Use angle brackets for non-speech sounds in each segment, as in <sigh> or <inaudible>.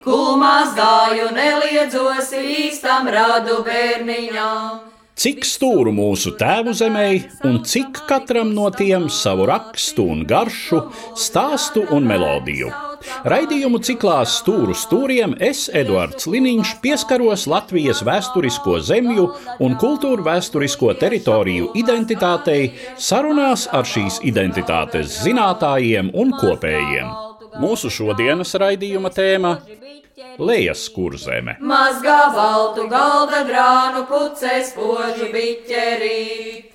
Kulmās gāju neliedzos īstam radu bērniņām. Cik stūru mūsu tēvu zemē, un cik katram no tiem savu rakstu un garšu, stāstu un melodiju. Raidījumu ciklā Stūru stūriem es, Eduards Liniņš, pieskaros Latvijas vēsturisko zemju un kultūru vēsturisko teritoriju identitātei sarunās ar šīs identitātes zinātājiem un kopējiem. Mūsu šodienas raidījuma tēma - Lejas kurzeme. Mazgā baltu galda grānu pucēs požu biķerīt.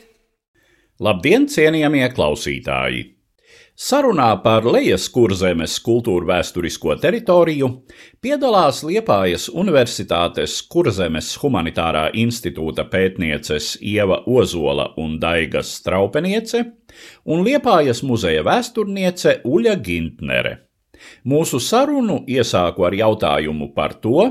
Labdien, cienījamie klausītāji! Sarunā par Lejas kurzemes kultūru vēsturisko teritoriju piedalās Liepājas Universitātes Kurzemes humanitārā institūta pētnieces Ieva Ozola un Daigas Straupeniece un Liepājas muzeja vēsturniece Uļa Gintnere. Mūsu sarunu iesāku ar jautājumu par to,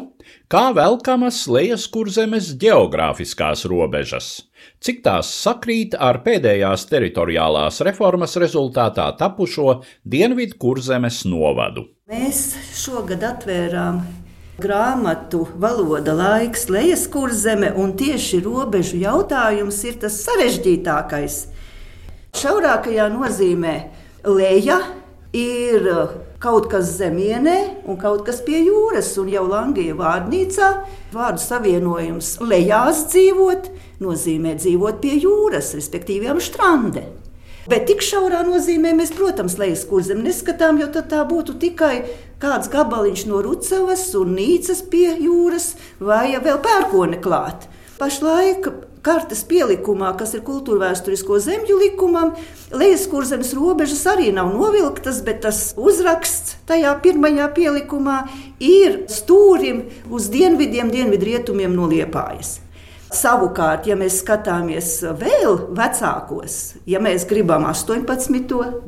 kā velkamas lejas kurzemes geogrāfiskās robežas, cik tās sakrīt ar pēdējās teritoriālās reformas rezultātā tapušo Dienvidu kurzemes novadu. Mēs šogad atvērām grāmatu Valoda laiks, lejas kurzeme, un tieši robežu jautājums ir tas sarežģītākais. Šaurākajā nozīmē leja ir kaut kas zemienē un kaut kas pie jūras. Un jau Langija vārnīcā vārdu savienojums lejās dzīvot nozīmē dzīvot pie jūras, respektīvi am strande. Bet tik šaurā nozīmē mēs, protams, lejas kurzem neskatām, jo tā būtu tikai kāds gabaliņš no Rucavas un Nīcas pie jūras vai vēl pērkone klāt. Pašlaik kartes pielikumā, kas ir kultūra vēsturisko zemju likumam, lejas kurzemes robežas arī nav novilktas, bet tas uzraksts tajā pirmajā pielikumā ir stūrim uz dienvidiem, dienvidrietumiem no Liepājas. Savukārt, ja mēs skatāmies vēl vecākos, ja mēs gribam 18,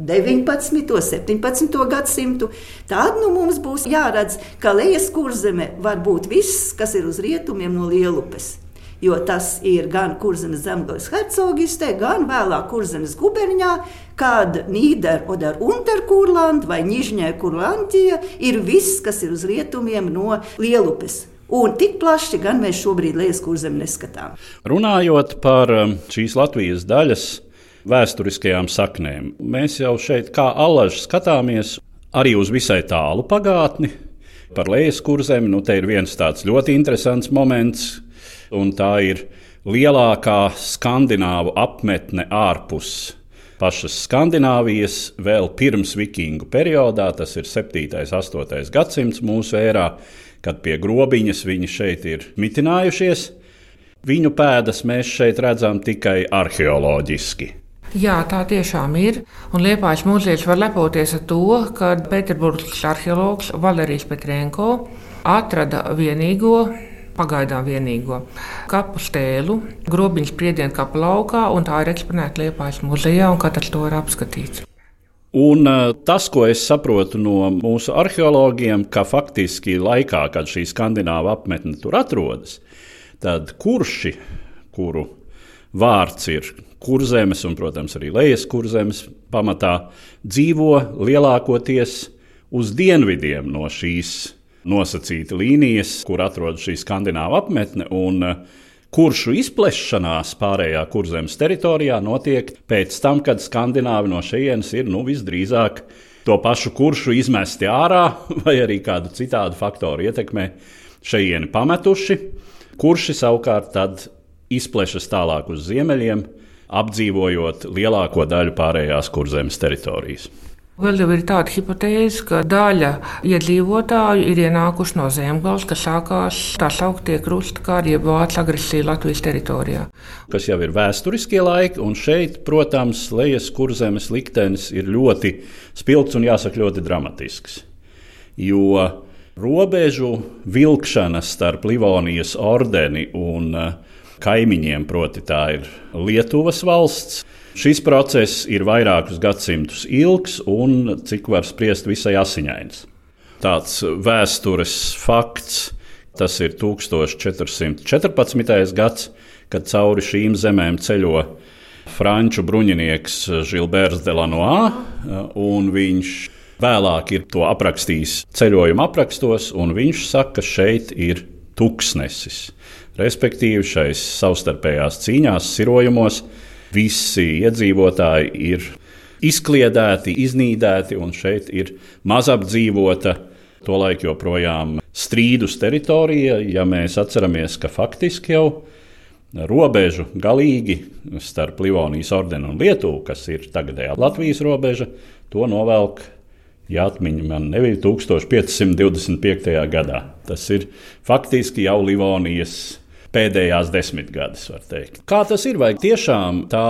19, 17 gadsimtu, tad nu, mums būs jāredz, ka lejas kurzeme var būt viss, kas ir uz rietumiem no Lielupes jo tas ir gan Kurzemes zemgājas hercogistē, gan vēlāk Kurzemes guberņā, kad Nīderlandes Unterkurlanda vai Nižņē Kurlandija ir viss, kas ir uz rietumiem no Lielupes. Un tik plaši gan mēs šobrīd Lielas kurzem neskatām. Runājot par um, šīs Latvijas daļas vēsturiskajām saknēm, mēs jau šeit kā alaži skatāmies arī uz visai tālu pagātni. Par Lielas kurzemi nu, te ir viens tāds ļoti interesants moments, un tā ir lielākā skandināvu apmetne ārpus pašas Skandināvijas, vēl pirms vikingu periodā, tas ir 7. un 8. gadsimts mūsu ērā, kad pie grobiņas viņi šeit ir mitinājušies. Viņu pēdas mēs šeit redzam tikai arheoloģiski. Jā, tā tiešām ir. Un Liepājas mūzejs var lepoties ar to, ka Pēterburgas arheologs Valērijas Petrenko atrada vienīgo pagaidām vienīgo kapu stēlu, grobiņš priedienu kapu laukā, un tā ir eksponēta Liepājas muzejā, un katrs to var apskatīt. Un uh, tas, ko es saprotu no mūsu arheologiem, ka faktiski laikā, kad šī skandināva apmetne tur atrodas, tad kurši, kuru vārds ir kurzemes un, protams, arī lejas kurzemes pamatā, dzīvo lielākoties uz dienvidiem no šīs nosacīta līnijas, kur atrodas šī skandināva apmetne. Un, eh, Kuršu izplešanās pārējā kurzemes teritorijā notiek pēc tam, kad skandināvi no šejienes ir nu, visdrīzāk to pašu kuršu izmesti ārā, <laughs> vai arī kādu citādu faktoru ietekmē šejieni pametuši. Kurši savukārt tad izplešas tālāk uz ziemeļiem, apdzīvojot lielāko daļu pārējās kurzemes teritorijas. Vēl jau ir tāda hipotēze, ka daļa iedzīvotāju ir ienākuši no zemgājas, kas sākās tā sauktie krustkari, jeb vācu agresija Latvijas teritorijā. Kas jau ir vēsturiskie laiki, un šeit, protams, lejas kurzemes liktenis ir ļoti spilgts un jāsaka ļoti dramatisks. Jo robežu vilkšana starp Livonijas ordeni un eh, kaimiņiem, proti, tā ir Lietuvas valsts Šis process ir vairākus gadsimtus ilgs un, cik var spriest, visai asiņains. Tāds vēstures fakts, tas ir 1414. gads, kad cauri šīm zemēm ceļo franču bruņinieks Gilberts de Lanois, un viņš Vēlāk ir to aprakstījis ceļojuma aprakstos, un viņš saka, ka šeit ir tuksnesis. Respektīvi, šais savstarpējās cīņās, sirojumos visi iedzīvotāji ir izkliedēti, iznīdēti, un šeit ir mazapdzīvota, tolaik joprojām strīdus teritorija. Ja mēs atceramies, ka faktiski jau robežu galīgi starp Livonijas ordeni un Lietuvu, kas ir tagadējā Latvijas robeža, to novelk Ja atmiņa man nebija 1525. gadā, tas ir faktiski jau Livonijas pēdējās desmitgades, var teikt. Kā tas ir? Vai tiešām tā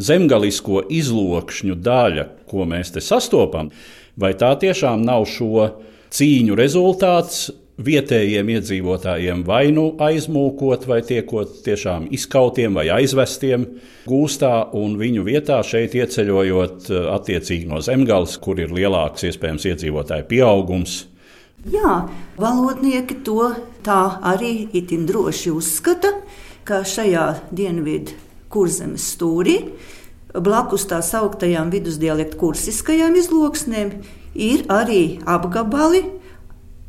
zemgalisko izlokšņu daļa, ko mēs te sastopam, vai tā tiešām nav šo cīņu rezultāts, vietējiem iedzīvotājiem vai nu aizmūkot, vai tiekot tiešām izkautiem vai aizvestiem gūstā, un viņu vietā šeit ieceļojot eh, attiecīgi no zemgales, kur ir lielāks iespējams iedzīvotāju pieaugums. Jā, valodnieki to tā arī itin droši uzskata, ka šajā dienvidu kurzemes stūrī, blakus tā sauktajām vidusdialektu kursiskajām izloksnēm, ir arī apgabali,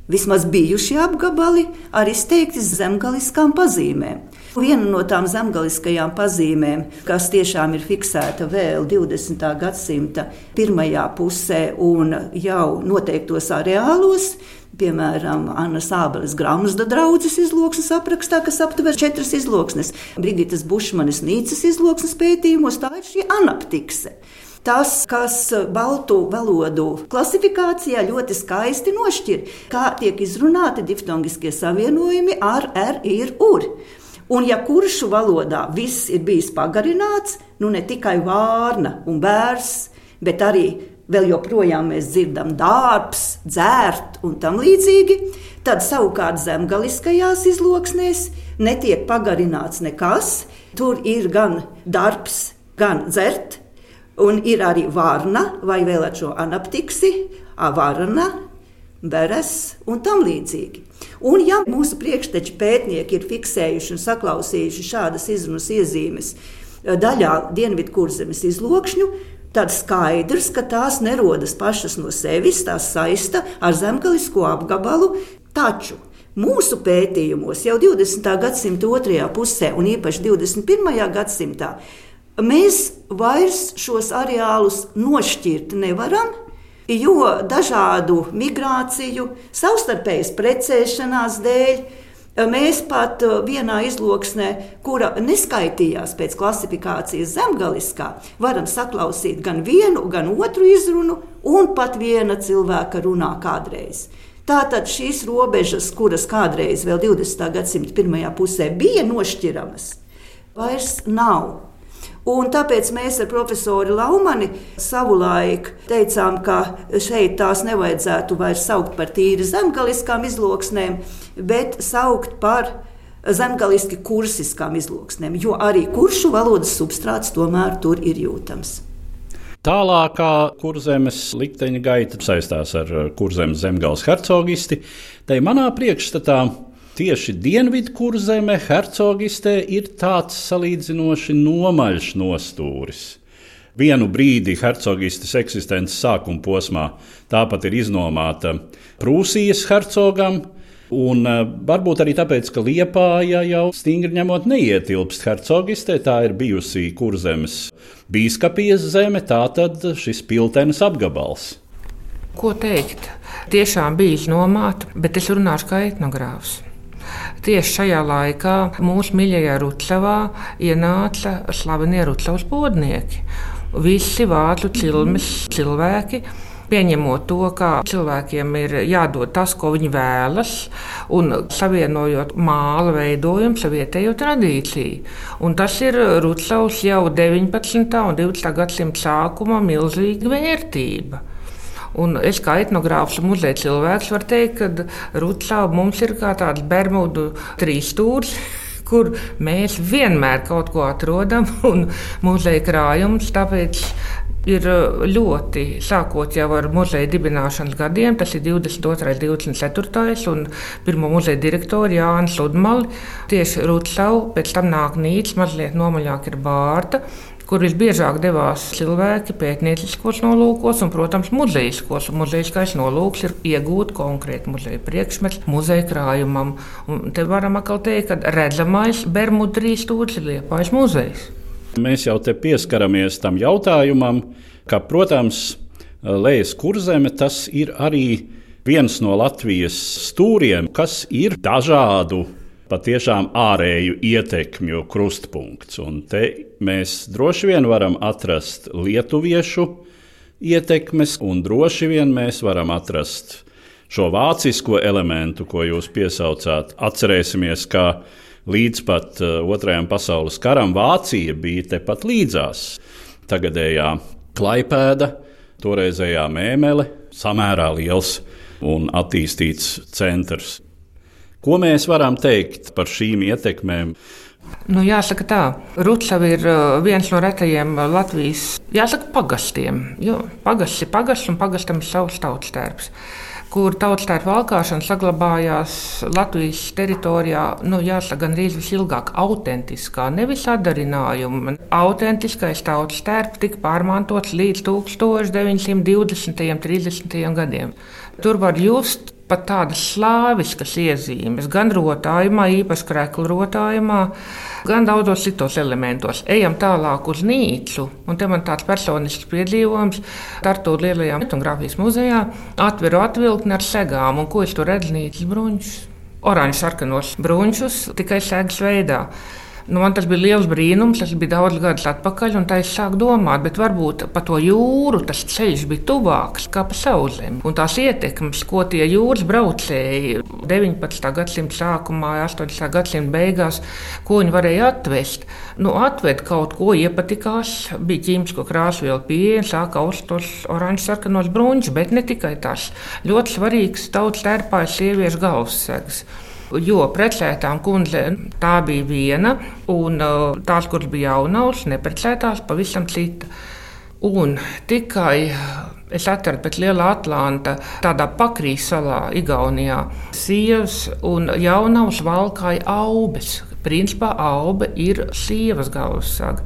vismaz bijušie apgabali ar izteikti zemgaliskām pazīmēm. Viena no tām zemgaliskajām pazīmēm, kas tiešām ir fiksēta vēl 20. gadsimta pirmajā pusē un jau noteiktos areālos, Piemēram, Annas Ābeles grāmatas draudzes izloksnes aprakstā, kas aptver četras izloksnes. Brigitas Bušmanes Nīcas izloksnes pētījumos tā ir šī anaptikse. Tas, kas baltu valodu klasifikācijā ļoti skaisti nošķir, kā tiek izrunāti diftongiskie savienojumi ar R, ir ur. Un, ja kuršu valodā viss ir bijis pagarināts, nu ne tikai vārna un bērs, bet arī vēl joprojām mēs dzirdam darbs, dzērt un tam līdzīgi, tad savukārt zemgaliskajās izloksnēs netiek pagarināts nekas. Tur ir gan darbs, gan dzert, Un ir arī varna vai vēl ar šo anaptiksi, avarna, beres un tam līdzīgi. Un, ja mūsu priekšteči pētnieki ir fiksējuši un saklausījuši šādas izrunas iezīmes daļā Dienvidkurzemes izlokšņu, tad skaidrs, ka tās nerodas pašas no sevis, tās saista ar zemgalisko apgabalu. Taču mūsu pētījumos jau 20. gadsimta otrajā pusē, un īpaši 21. gadsimtā, Mēs vairs šos areālus nošķirt nevaram, jo dažādu migrāciju, savstarpējas precēšanās dēļ mēs pat vienā izloksnē, kura neskaitījās pēc klasifikācijas zemgaliskā, varam saklausīt gan vienu, gan otru izrunu, un pat viena cilvēka runā kādreiz. Tātad šīs robežas, kuras kādreiz vēl 20. gadsimta pirmajā pusē bija nošķiramas, vairs nav. Un tāpēc mēs ar profesoru Laumani savulaik teicām, ka šeit tās nevajadzētu vairs saukt par tīri zemgaliskām izloksnēm, bet saukt par zemgaliski kursiskām izloksnēm, jo arī kuršu valodas substrāts tomēr tur ir jūtams. Tālākā kurzemes likteņa gaita saistās ar kurzemes zemgāles hercogisti. Tai manā priekšstatā Tieši Dienvidkurzeme hercogistē ir tāds salīdzinoši nomaļš nostūris. Vienu brīdi hercogistes eksistences sākuma posmā tāpat ir iznomāta Prūsijas hercogam, Un uh, varbūt arī tāpēc, ka Liepāja jau stingri ņemot neietilpst hercogistē, tā ir bijusi kurzemes bīskapijas zeme, tā tad šis piltenes apgabals. Ko teikt? Tiešām bija iznomāta, bet es runāšu kā etnogrāfs. Tieši šajā laikā mūsu mīļajā Rucavā ienāca slavenie Rucavas podnieki. Visi vācu cilmes cilvēki pieņemot to, ka cilvēkiem ir jādod tas, ko viņi vēlas, un savienojot māla veidojumu ar vietējo tradīciju. Un tas ir Rucavs jau 19. un 20. gadsimta sākuma milzīga vērtība. Un es kā etnogrāfs un muzeja cilvēks varu teikt, ka Rucāla mums ir kā tāds Bermudu trīsstūris <laughs> kur mēs vienmēr kaut ko atrodam, <laughs> un muzeja krājums tāpēc ir uh, ļoti, sākot jau ar muzeja dibināšanas gadiem, tas ir 22. un 24. un pirmo muzeja direktoru Jānis Ludmali, tieši Rūtsau, pēc tam nāk Nīts, mazliet nomaļāk ir Bārta, kur visbiežāk devās cilvēki pētnieciskos nolūkos un, protams, muzejiskos. Muzejiskais nolūks ir iegūt konkrētu muzeja priekšmetu muzeja krājumam. Un te varam atkal teikt, ka redzamais Bermudu trīs stūris ir Liepājas muzejs. Mēs jau te pieskaramies tam jautājumam, ka, protams, Lejas kurzeme tas ir arī viens no Latvijas stūriem, kas ir dažādu patiešām ārēju ietekmju krustpunkts. Un te mēs droši vien varam atrast lietuviešu ietekmes, un droši vien mēs varam atrast šo vācisko elementu, ko jūs piesaucāt. Atcerēsimies, ka līdz pat uh, Otrajam pasaules karam Vācija bija tepat līdzās. Tagadējā klaipēda, toreizējā mēmele, samērā liels un attīstīts centrs. Ko mēs varam teikt par šīm ietekmēm? Nu, jāsaka, tā Rucava ir uh, viens no retajiem uh, Latvijas jāsaka, pagastiem. Pagasts ir pagasts un pagastam ir savs tautas tērps kur tautstērpa valkāšana saglabājās Latvijas teritorijā, nu, jāsaka, gandrīz visilgāk autentiskā, nevis atdarinājuma. Autentiskais tautstērps tika pārmantots līdz 1920. un 30. gadiem. Tur var just pat tādas slāviskas iezīmes, gan rotājumā, īpaši krēklu rotājumā, gan daudzos citos elementos. Ejam tālāk uz Nīcu, un te man tāds personisks piedzīvojums Tartu Lielajā etnogrāfijas muzejā atveru atvilkni ar segām, un ko es tur redzu Nīcas bruņus. Oranžs sarkanos bruņus tikai sēgas veidā. Nu, man tas bija liels brīnums. Tas bija daudz gadus atpakaļ, un tā es sāku domāt, bet varbūt pa to jūru tas ceļš bija tuvāks kā pa sauszemi. Un tās ietekmes, ko tie jūras braucēji 19. gadsimta sākumā, 18. gadsimta beigās, ko viņi varēja atvest, nu, atved kaut ko iepatikās, bija ķīmisko krāsvielu pieeja, sāka austos oranžs sarkanos bruņus, bet ne tikai tas. Ļoti svarīgs tautas tērpā ir sieviešu galvassegas jo precētām kundzēm tā bija viena, un uh, tās, kuras bija jaunās, neprecētās, pavisam cita. Un tikai es atradu pēc Lielā Atlanta, tādā pakrīs salā, Igaunijā, sievas un jaunavas valkāja aubes. Principā aube ir sievas galvas saga.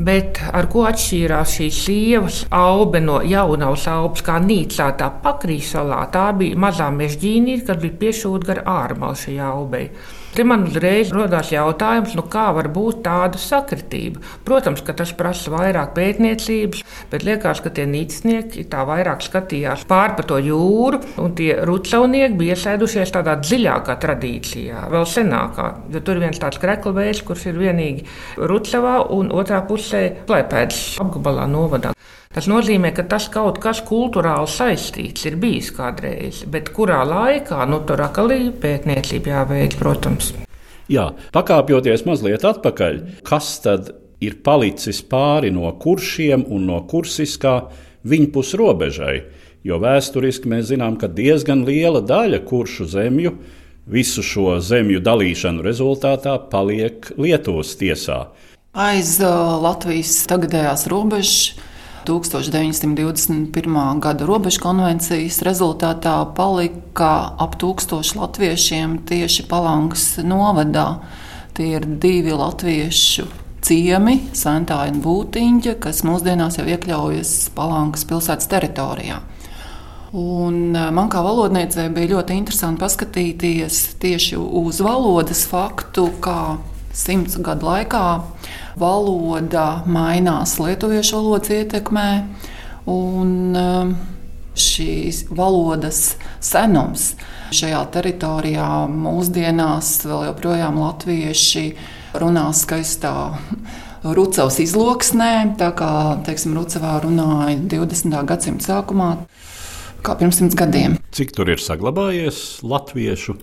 Bet ar ko atšķīrās šī sievas aube no jaunās aubas, kā nīcā tā pakrīsalā? Tā bija mazā mežģīnīte, kas bija piešūta gar ārmalu šajā aubei. Te man uzreiz radās jautājums, nu kā var būt tāda sakritība. Protams, ka tas prasa vairāk pētniecības, bet liekas, ka tie nīcnieki tā vairāk skatījās pāri pa to jūru, un tie rucaunieki bija iesēdušies tādā dziļākā tradīcijā, vēl senākā. Jo tur viens tāds kreklvējs, kurš ir vienīgi Rucavā un otrā pusē Klaipēdas apgabalā novadā. Tas nozīmē, ka tas kaut kas kultūrāli saistīts ir bijis kādreiz, bet kurā laikā, nu, tur atkal ir pētniecība jāveic, protams. Jā, pakāpjoties mazliet atpakaļ, kas tad ir palicis pāri no kuršiem un no kursiskā viņpus robežai? Jo vēsturiski mēs zinām, ka diezgan liela daļa kuršu zemju visu šo zemju dalīšanu rezultātā paliek Lietuvas tiesā. Aiz uh, Latvijas tagadējās robežas 1921. gada robežu konvencijas rezultātā palika ap tūkstoši latviešiem tieši Palangas novadā. Tie ir divi latviešu ciemi, Santāja un Būtiņģa, kas mūsdienās jau iekļaujas Palangas pilsētas teritorijā. Un eh, man kā valodniecei bija ļoti interesanti paskatīties tieši uz valodas faktu, kā simts gadu laikā valoda mainās lietuviešu valodas ietekmē. Un, um, šīs valodas senums šajā teritorijā mūsdienās vēl joprojām latvieši runā skaistā Rucavas izloksnē, tā kā teiksim, Rucavā runāja 20. gadsimta sākumā, kā pirms simts gadiem. Cik tur ir saglabājies latviešu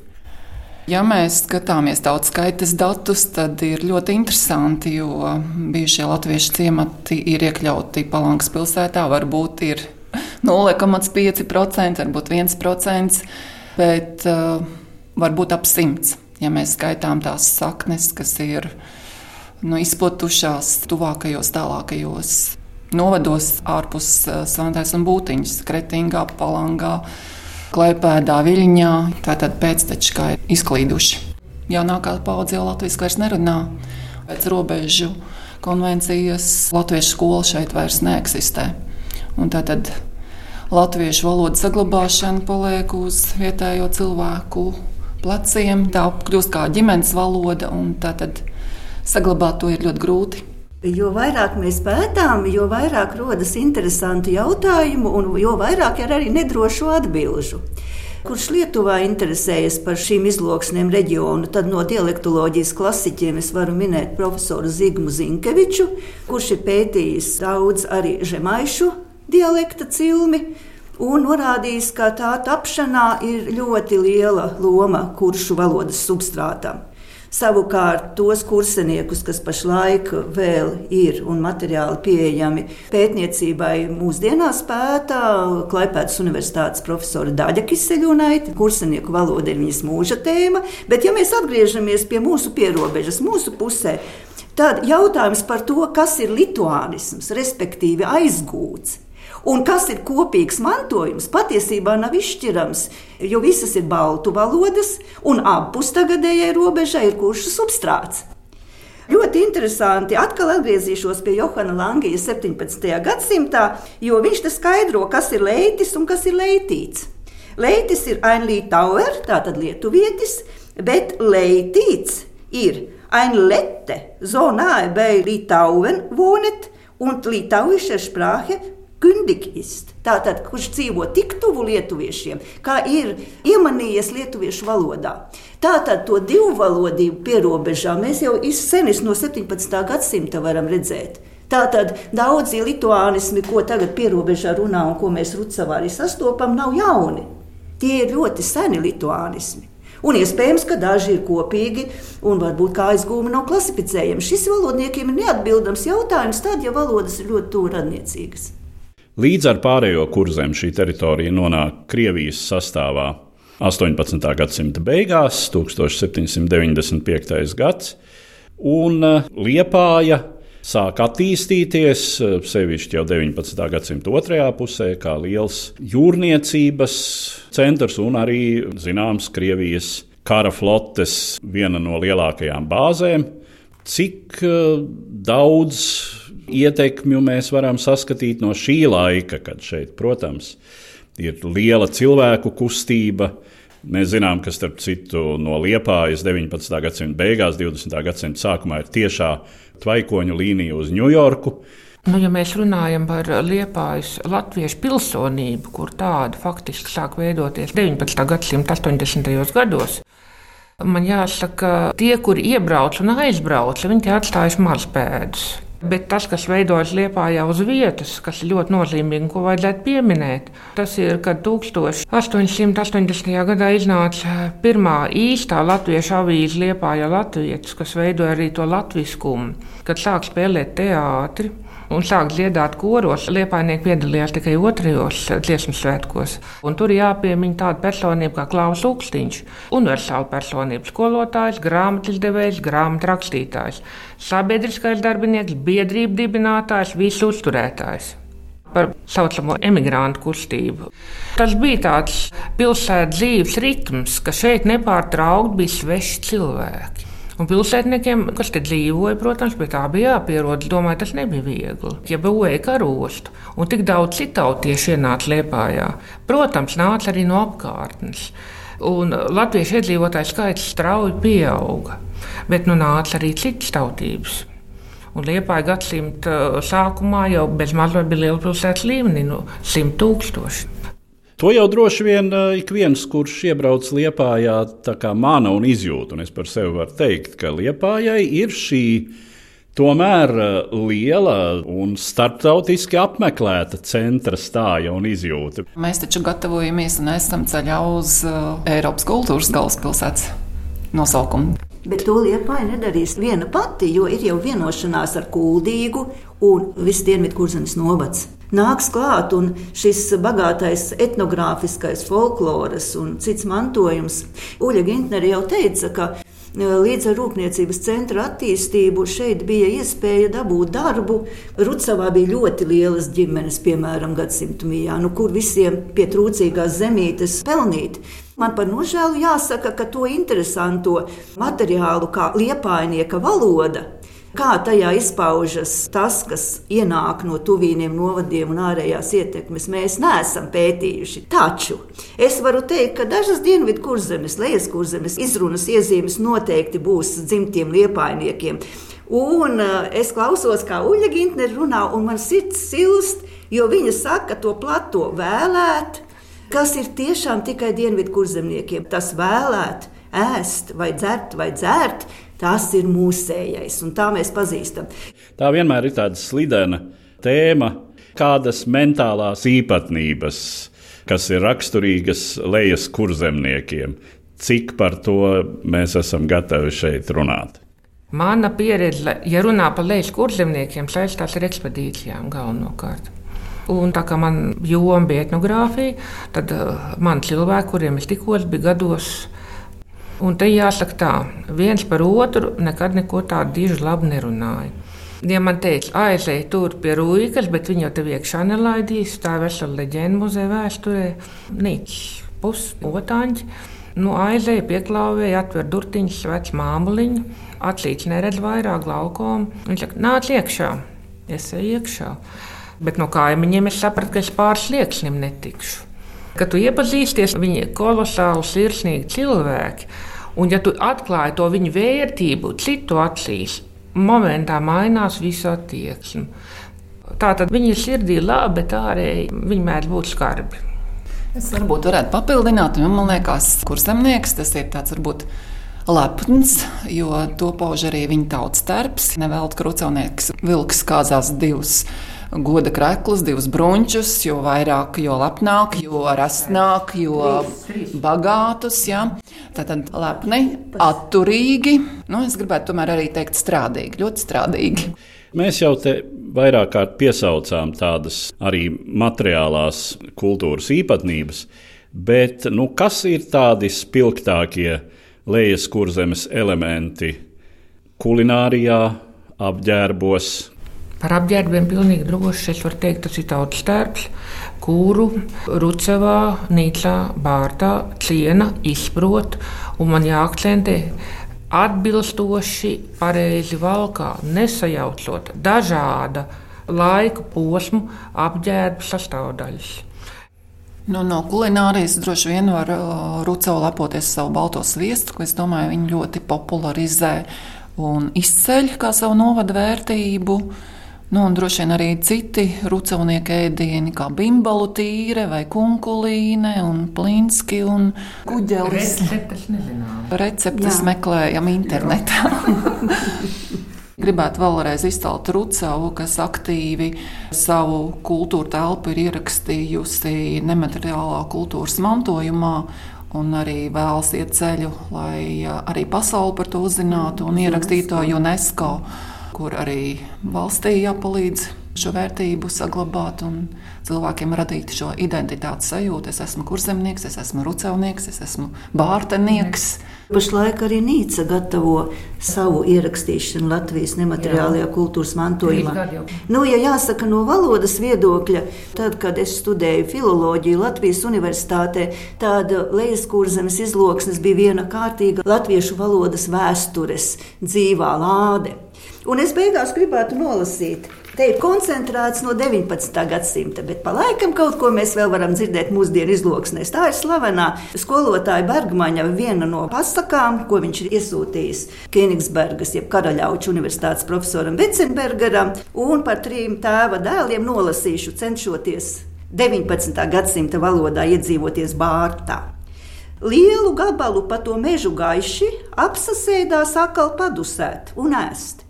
Ja mēs skatāmies tautas skaitas datus, tad ir ļoti interesanti, jo bijušie latviešu ciemati ir iekļauti Palankas pilsētā. Varbūt ir <laughs> 0,5%, varbūt 1%, bet uh, varbūt ap 100, ja mēs skaitām tās saknes, kas ir nu, izplatušās tuvākajos, tālākajos novados ārpus uh, Svantais un Būtiņas, Kretingā, Palangā. Klaipēdā, Viļņā. Tātad pēcteči kā ir izklīduši. Jaunākā paudze jau latviešu vairs nerunā. Pēc robežu konvencijas latviešu skola šeit vairs neeksistē. Un tātad latviešu valodas saglabāšana paliek uz vietējo cilvēku pleciem. Tā kļūst kā ģimenes valoda, un tātad saglabāt to ir ļoti grūti. Jo vairāk mēs pētām, jo vairāk rodas interesanti jautājumi, un jo vairāk ir arī nedrošu atbildžu. Kurš Lietuvā interesējas par šīm izloksnēm reģionu, tad no dialektoloģijas klasiķiem es varu minēt profesoru Zigmu Zinkeviču, kurš ir pētījis daudz arī žemaišu dialekta cilmi un norādījis, ka tā tapšanā ir ļoti liela loma kuršu valodas substrātam. Savukārt tos kurseniekus, kas pašlaik vēl ir un materiāli pieejami pētniecībai, mūsdienās pētā Klaipēdas Universitātes profesora Daļa Kiseļunaita. Kursenieku valoda ir viņas mūža tēma, bet ja mēs atgriežamies pie mūsu pierobežas, mūsu pusē, tad jautājums par to, kas ir lituānisms, respektīvi aizgūts Un kas ir kopīgs mantojums, patiesībā nav izšķirams, jo visas ir baltu valodas, un abpus tagadējai robežai ir kuršu substrāts. Ļoti interesanti. Atkal atgriezīšos pie Johana Langija 17. gadsimtā, jo viņš te skaidro, kas ir leitis un kas ir leitīts. Leitis ir ainlītauer, tātad lietuvietis, bet leitīts ir ainlette, zonāe bei Litauen wohnet und litauische Sprache Kundig ist. Tātad, kurš dzīvo tik tuvu lietuviešiem, kā ir iemanījies lietuviešu valodā. Tātad to divvalodību pierobežā mēs jau izsenis no 17. gadsimta varam redzēt. Tātad daudzi lituānismi, ko tagad pierobežā runā un ko mēs Rucavā arī sastopam, nav jauni. Tie ir ļoti seni lituānismi. Un iespējams, ka daži ir kopīgi un varbūt kā aizgūmi nav klasificējami. Šis valodniekiem ir neatbildams jautājums, tad, ja valodas ir ļoti tuvu radniecīgas. Līdz ar pārējo kurzem šī teritorija nonāk Krievijas sastāvā 18. gadsimta beigās, 1795. gads, un eh, Liepāja sāk attīstīties, eh, sevišķi jau 19. gadsimta otrajā pusē, kā liels jūrniecības centrs un arī zināms Krievijas kara flotes viena no lielākajām bāzēm. Cik eh, daudz ietekmi mēs varam saskatīt no šī laika, kad šeit, protams, ir liela cilvēku kustība. Mēs zinām, ka starp citu no Liepājas 19. gadsimta beigās, 20. gadsimta sākumā ir tiešā tvaikoņu līnija uz Ņujorku. Nu, ja mēs runājam par Liepājas latviešu pilsonību, kur tāda faktiski sāk veidoties 19. gadsimta 80. gados, man jāsaka, tie, kuri iebrauc un aizbrauc, viņi atstājas mazpēdus. Bet tas, kas veidojas Lietpā jau uz vietas, kas ir ļoti nozīmīgi, ko vajadzētu pieminēt, tas ir, kad 1880. gadā iznāca pirmā īstā latviešu avīze Lietpā jau Latvijas, kas veidoja arī to latviskumu, kad sāk spēlēt teātri un sāk dziedāt koros. Liepainieki piedalījās tikai otrajos dziesmu svētkos. Un tur jāpiemina tāda personība kā Klaus Ukstīņš, universāla personība, skolotājs, grāmatas devējs, grāmatu rakstītājs, sabiedriskais darbinieks, biedrību dibinātājs, visu uzturētājs par tā saucamo emigrantu kustību. Tas bija tāds pilsētas dzīves ritms, ka šeit nepārtraukti bija sveši cilvēki. Un pilsētniekiem, kas te dzīvoja, protams, pie tā bija jāpierod. Domāju, tas nebija viegli. Ja būvēja karostu, un tik daudz citautiešu ienāca Liepājā, protams, nāca arī no apkārtnes. Un latviešu iedzīvotāju skaits strauji pieauga, bet nu nāca arī citas tautības. Un Liepāja gadsimta sākumā jau bez mazliet bija liela pilsētas līmenī, nu, 100 tūkstoši. To jau droši vien eh, ik viens, kurš iebrauc Liepājā, tā kā mana un izjūta, un es par sevi varu teikt, ka Liepājai ir šī tomēr eh, liela un starptautiski apmeklēta centra stāja un izjūta. Mēs taču gatavojamies un esam ceļā uz uh, Eiropas kultūras galvaspilsētas nosaukumu. Bet to liepa nedarīs viena pati, jo ir jau vienošanās ar Kuldīgu un viss Dienvidkurzemes novads nāks klāt, un šis bagātais etnogrāfiskais folkloras un cits mantojums. Uļa Gintnere jau teica, ka e, Līdz ar rūpniecības centra attīstību šeit bija iespēja dabūt darbu. Rucavā bija ļoti lielas ģimenes, piemēram, gadsimtu mijā, nu, kur visiem pie trūcīgās zemītes pelnīt. Man par nožēlu jāsaka, ka to interesanto materiālu, kā liepainieka valoda, Kā tajā izpaužas tas, kas ienāk no tuvīniem novadiem un ārējās ietekmes, mēs neesam pētījuši. Taču es varu teikt, ka dažas dienvidu kurzemes, lejas kurzemes izrunas iezīmes noteikti būs dzimtiem liepainiekiem. Un uh, es klausos, kā Uļa Gintne runā, un man sirds silst, jo viņa saka to plato vēlēt, kas ir tiešām tikai dienvidu kurzemniekiem. Tas vēlēt, ēst vai dzert vai dzert, tas ir mūsējais, un tā mēs pazīstam. Tā vienmēr ir tāda slidena tēma, kādas mentālās īpatnības, kas ir raksturīgas lejas kurzemniekiem. Cik par to mēs esam gatavi šeit runāt? Mana pieredze, ja runā par lejas kurzemniekiem, saistās ar ekspedīcijām galvenokārt. Un tā kā man joma bija etnogrāfija, tad uh, man cilvēki, kuriem es tikos, bija gados Un te jāsaka tā, viens par otru nekad neko tādu diži labi nerunāja. Ja man teica, aizej tur pie Rūjas, bet viņa jau tev iekšā nelaidīs, tā ir vesela leģenda muzeja vēsturē, nīc, pusotāņi. Nu, aizēja, pieklāvēja, atver durtiņus, vec māmuliņu, acīs neredz vairāk glaukomu. Viņš saka, nāc iekšā, es eju iekšā. Bet no kaimiņiem es sapratu, ka es pāris slieksnim netikšu. Kad tu iepazīsties, viņi ir kolosāli sirsnīgi cilvēki. Un, ja tu atklāji to viņu vērtību citu acīs, momentā mainās visa attieksme. Tā tad viņi ir sirdī labi, bet ārēji viņi mēdz būt skarbi. Es varbūt varētu papildināt, jo man liekas, kurzemnieks tas ir tāds varbūt lepns, jo to pauž arī viņa tautas terps. Nevelti krucēnieks vilks kāzās divus goda krēklus, divus brunčus, jo vairāk, jo lepnāk, jo rastnāk, jo bagātus. Ja. Tātad lepni, atturīgi, nu, es gribētu tomēr arī teikt strādīgi, ļoti strādīgi. Mēs jau te vairāk kārt piesaucām tādas arī materiālās kultūras īpatnības, bet nu, kas ir tādi spilgtākie lejas kurzemes elementi kulinārijā, apģērbos, Par apģērbiem pilnīgi droši es varu teikt, tas ir tautas tērps, kuru Rucevā, Nīcā, Bārtā ciena, izprot, un man jāakcentē atbilstoši, pareizi valkā, nesajaucot dažāda laika posmu apģērba sastāvdaļas. Nu, no kulinārijas droši vien var Rucava lepoties savu balto sviestu, ko es domāju, viņi ļoti popularizē un izceļ kā savu novadu vērtību. Nu, un droši vien arī citi rucavnieku ēdieni, kā bimbalu tīre vai kunkulīne un plinski un kuģelis. Receptes nezinām. Receptes Jā. meklējam internetā. <laughs> Gribētu vēlreiz izcelt Rucavu, kas aktīvi savu kultūra telpu ir ierakstījusi nemateriālā kultūras mantojumā un arī vēlas iet ceļu, lai arī pasauli par to uzzinātu un ierakstītu to UNESCO kur arī valstī jāpalīdz šo vērtību saglabāt un cilvēkiem radīt šo identitātes sajūtu. Es esmu kurzemnieks, es esmu rucēvnieks, es esmu bārtenieks. Pašlaik arī Nīca gatavo savu ierakstīšanu Latvijas nemateriālajā Jā. kultūras mantojumā. Nu, ja jāsaka no valodas viedokļa, tad, kad es studēju filoloģiju Latvijas universitātē, tāda lejas kurzemes izloksnes bija viena kārtīga latviešu valodas vēstures dzīvā lāde. Un es beigās gribētu nolasīt. Te ir koncentrēts no 19. gadsimta, bet pa laikam kaut ko mēs vēl varam dzirdēt mūsdienu izloksnēs. Tā ir slavenā skolotāja Bergmaņa viena no pasakām, ko viņš ir iesūtījis Kenigsbergas, jeb Karaļauču universitātes profesoram Vecenbergeram, un par trim tēva dēliem nolasīšu, cenšoties 19. gadsimta valodā iedzīvoties bārtā. Lielu gabalu pa to mežu gaiši apsasēdās atkal padusēt un ēst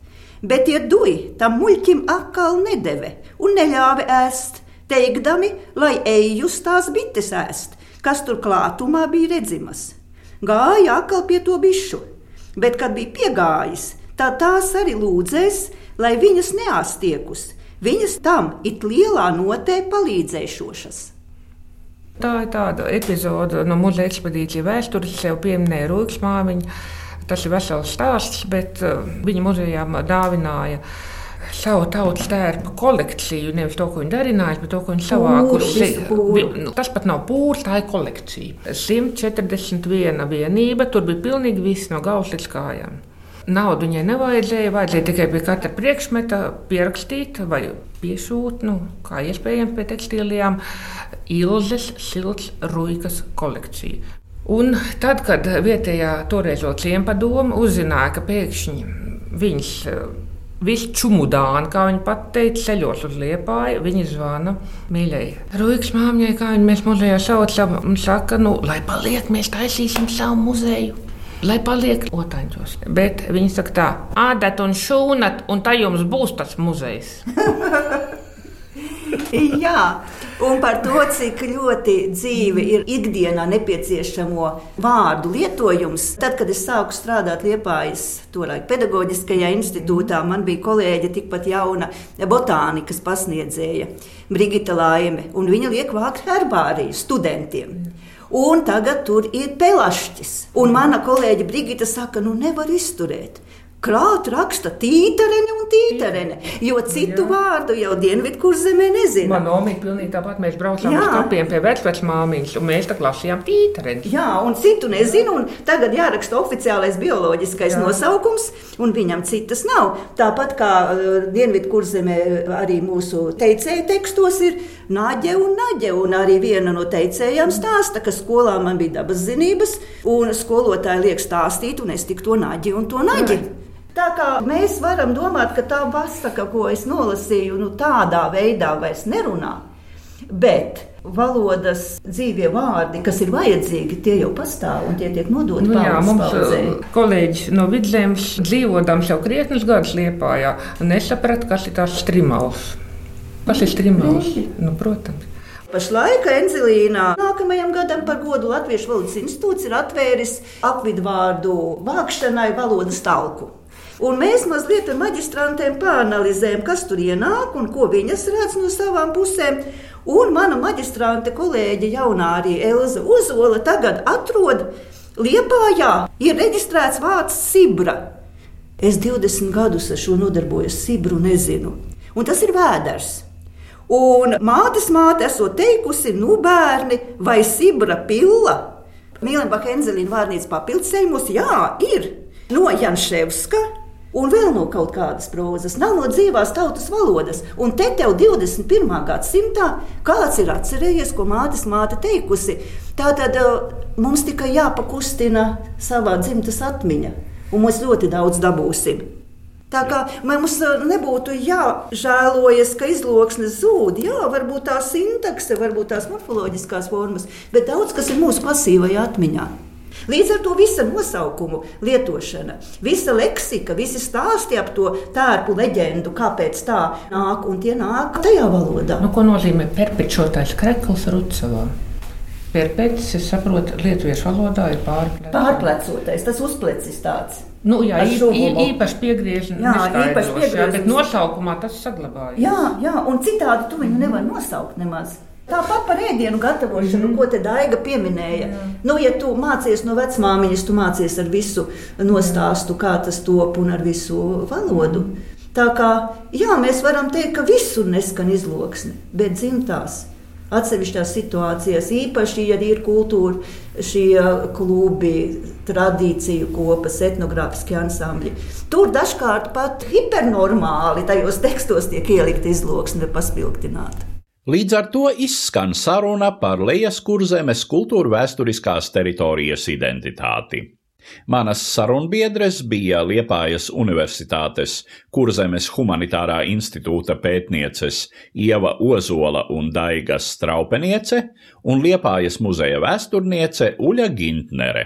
bet tie duji tam muļķim atkal nedeve un neļāva ēst, teikdami, lai ejus tās bites ēst, kas tur klātumā bija redzamas. Gāja atkal pie to bišu, bet, kad bija piegājis, tad tās arī lūdzēs, lai viņas neāstiekus, viņas tam it lielā notē palīdzēšošas. Tā ir tāda epizode no muzeja ekspedīcijas vēstures, jau pieminēja Rūgas māmiņa. Tas ir vesels stāsts, bet uh, viņa muzejā dāvināja savu tautas tērpu kolekciju. Nevis to, ko viņi darināja, bet to, ko viņi savākuši. Nu, tas pat nav pūrs, tā ir kolekcija. 141 vienība, tur bija pilnīgi viss no galvas līdz kājām. Naudu viņai nevajadzēja, vajadzēja tikai pie katra priekšmeta pierakstīt vai piešūt, nu, kā iespējams pie tekstīlijām, ilzes, silts, ruikas kolekciju. Un tad, kad vietējā toreizo ciempadomu uzzināja, ka pēkšņi viņas Visi čumudāni, kā viņi pat teica, ceļos uz liepāju. Viņa zvana mīļai. Rūks māmiņai, kā viņi mēs muzejā saucam, un saka, nu, lai paliek, mēs taisīsim savu muzeju. Lai paliek otaņos. Bet viņi saka tā, ādat un šūnat, un tā jums būs tas muzejs. <laughs> <laughs> Jā, un par to, cik ļoti dzīve ir ikdienā nepieciešamo vārdu lietojums. Tad, kad es sāku strādāt Liepājas tolaik pedagoģiskajā institūtā, man bija kolēģe tikpat jauna botānikas pasniedzēja Brigita Laime, un viņa liek vākt herbāriju studentiem. Un tagad tur ir pelašķis. Un mana kolēģe Brigita saka, nu nevar izturēt. Krāt raksta tītarene un tītarene, jo citu Jā. vārdu jau Dienvidkurzemē nezinu. Man nomīja pilnīgi tāpat, mēs braucām Jā. uz kapiem pie vecvecmāmiņas, un mēs tā klasījām tītareni. Jā, un citu nezinu, un tagad jāraksta oficiālais bioloģiskais Jā. nosaukums, un viņam citas nav. Tāpat kā uh, Dienvidkurzemē arī mūsu teicēju tekstos ir naģe un naģe, un arī viena no teicējām stāsta, ka skolā man bija dabas zinības, un skolotāji liek stāstīt, un es tik to naģi un to naģi. Jā. Tā kā mēs varam domāt, ka tā pasaka, ko es nolasīju, nu, tādā veidā vairs nerunā. Bet valodas dzīvie vārdi, kas ir vajadzīgi, tie jau pastāv un tie tiek nodoti nu, jā, mums. Paudzē. Uh, kolēģis no vidzemes dzīvodams jau krietnus gadus liepājā, nesaprata, kas ir tās strimals. Kas ir strimals? Nu, protams. Pašlaik Enzelīnā nākamajam gadam par godu Latviešu valodas institūts ir atvēris apvidvārdu vākšanai valodas talku. Un mēs mazliet ar maģistrantiem pāranalizējam, kas tur ienāk un ko viņas redz no savām pusēm. Un mana maģistrante kolēģe, jaunā arī Elza Uzola, tagad atrod Liepājā, ir reģistrēts vārds Sibra. Es 20 gadus ar šo nodarbojos, Sibru nezinu. Un tas ir vēders. Un mātes māte esot teikusi, nu bērni, vai Sibra pilla? Mīlēnbaka Enzelīna vārnīca papildinājumos, jā, ir no Janševska, un vēl no kaut kādas prozas, nav no dzīvās tautas valodas. Un te tev 21. gadsimtā kāds ir atcerējies, ko mātes māte teikusi. Tātad eh, mums tikai jāpakustina savā dzimtas atmiņa, un mēs ļoti daudz dabūsim. Tā kā mums eh, nebūtu jāžēlojas, ka izloksnes zūd, jā, varbūt tā sintakse, varbūt tās morfoloģiskās formas, bet daudz kas ir mūsu pasīvajā atmiņā. Līdz ar to visa nosaukumu lietošana, visa leksika, visi stāsti ap to tērpu leģendu, kāpēc tā nāk, un tie nāk tajā valodā. Nu, ko nozīmē perpečotais krekls Rucavā? Pērpēcis, es saprotu, lietuviešu valodā ir pārplecotais. Pārplecotais, tas uzplecis tāds. Nu, jā, īpaši piegriežams. Jā, īpaši piegriežams. Bet nosaukumā tas saglabājas. Jā, jā, un citādi tu viņu nevar nosaukt nemaz. Tāpat par ēdienu gatavošanu, mm -hmm. ko te Daiga pieminēja. Jā. Nu, ja tu mācies no vecmāmiņas, tu mācies ar visu nostāstu, kā tas top un ar visu valodu. Tā kā jā, mēs varam teikt, ka visur neskan izloksne, bet dzimtās. Atsevišķās situācijās, īpaši, ja ir kultūra, šie klubi, tradīciju kopas, etnogrāfiskie ansambļi. Tur dažkārt pat hipernormāli tajos tekstos tiek ielikta izloksne, paspilgtināta. Līdz ar to izskan saruna par Lejas kurzemes kultūra vēsturiskās teritorijas identitāti. Manas sarunbiedres bija Liepājas Universitātes Kurzemes humanitārā institūta pētnieces Ieva Ozola un Daiga Straupeniece un Liepājas muzeja vēsturniece Uļa Gintnere.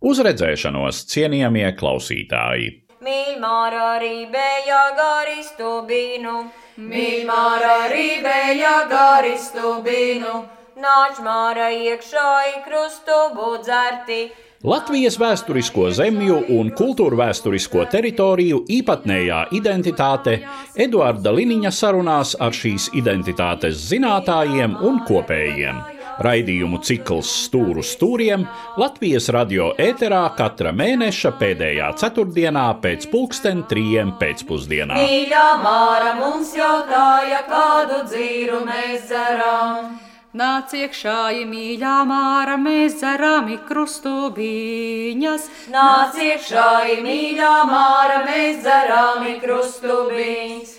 Uz redzēšanos, cienījamie klausītāji! Mīlmāra rībēja garistu bīnu! Mīmāra rībēja garistu bīnu, nāčmāra iekšā į krustu budzerti. Latvijas vēsturisko zemju un kultūru vēsturisko teritoriju īpatnējā identitāte Eduarda Liniņa sarunās ar šīs identitātes zinātājiem un kopējiem. Raidījumu cikls Stūru stūriem Latvijas radio ēterā katra mēneša pēdējā ceturtdienā pēc pulksten trījiem pēcpusdienā. Mīļā māra mums jautāja, kādu dzīru mēs dzeram. Nāc iekšā, mīļā māra, mēs dzeram krustubiņas. Nāc iekšā, mīļā māra, mēs dzeram krustubiņas.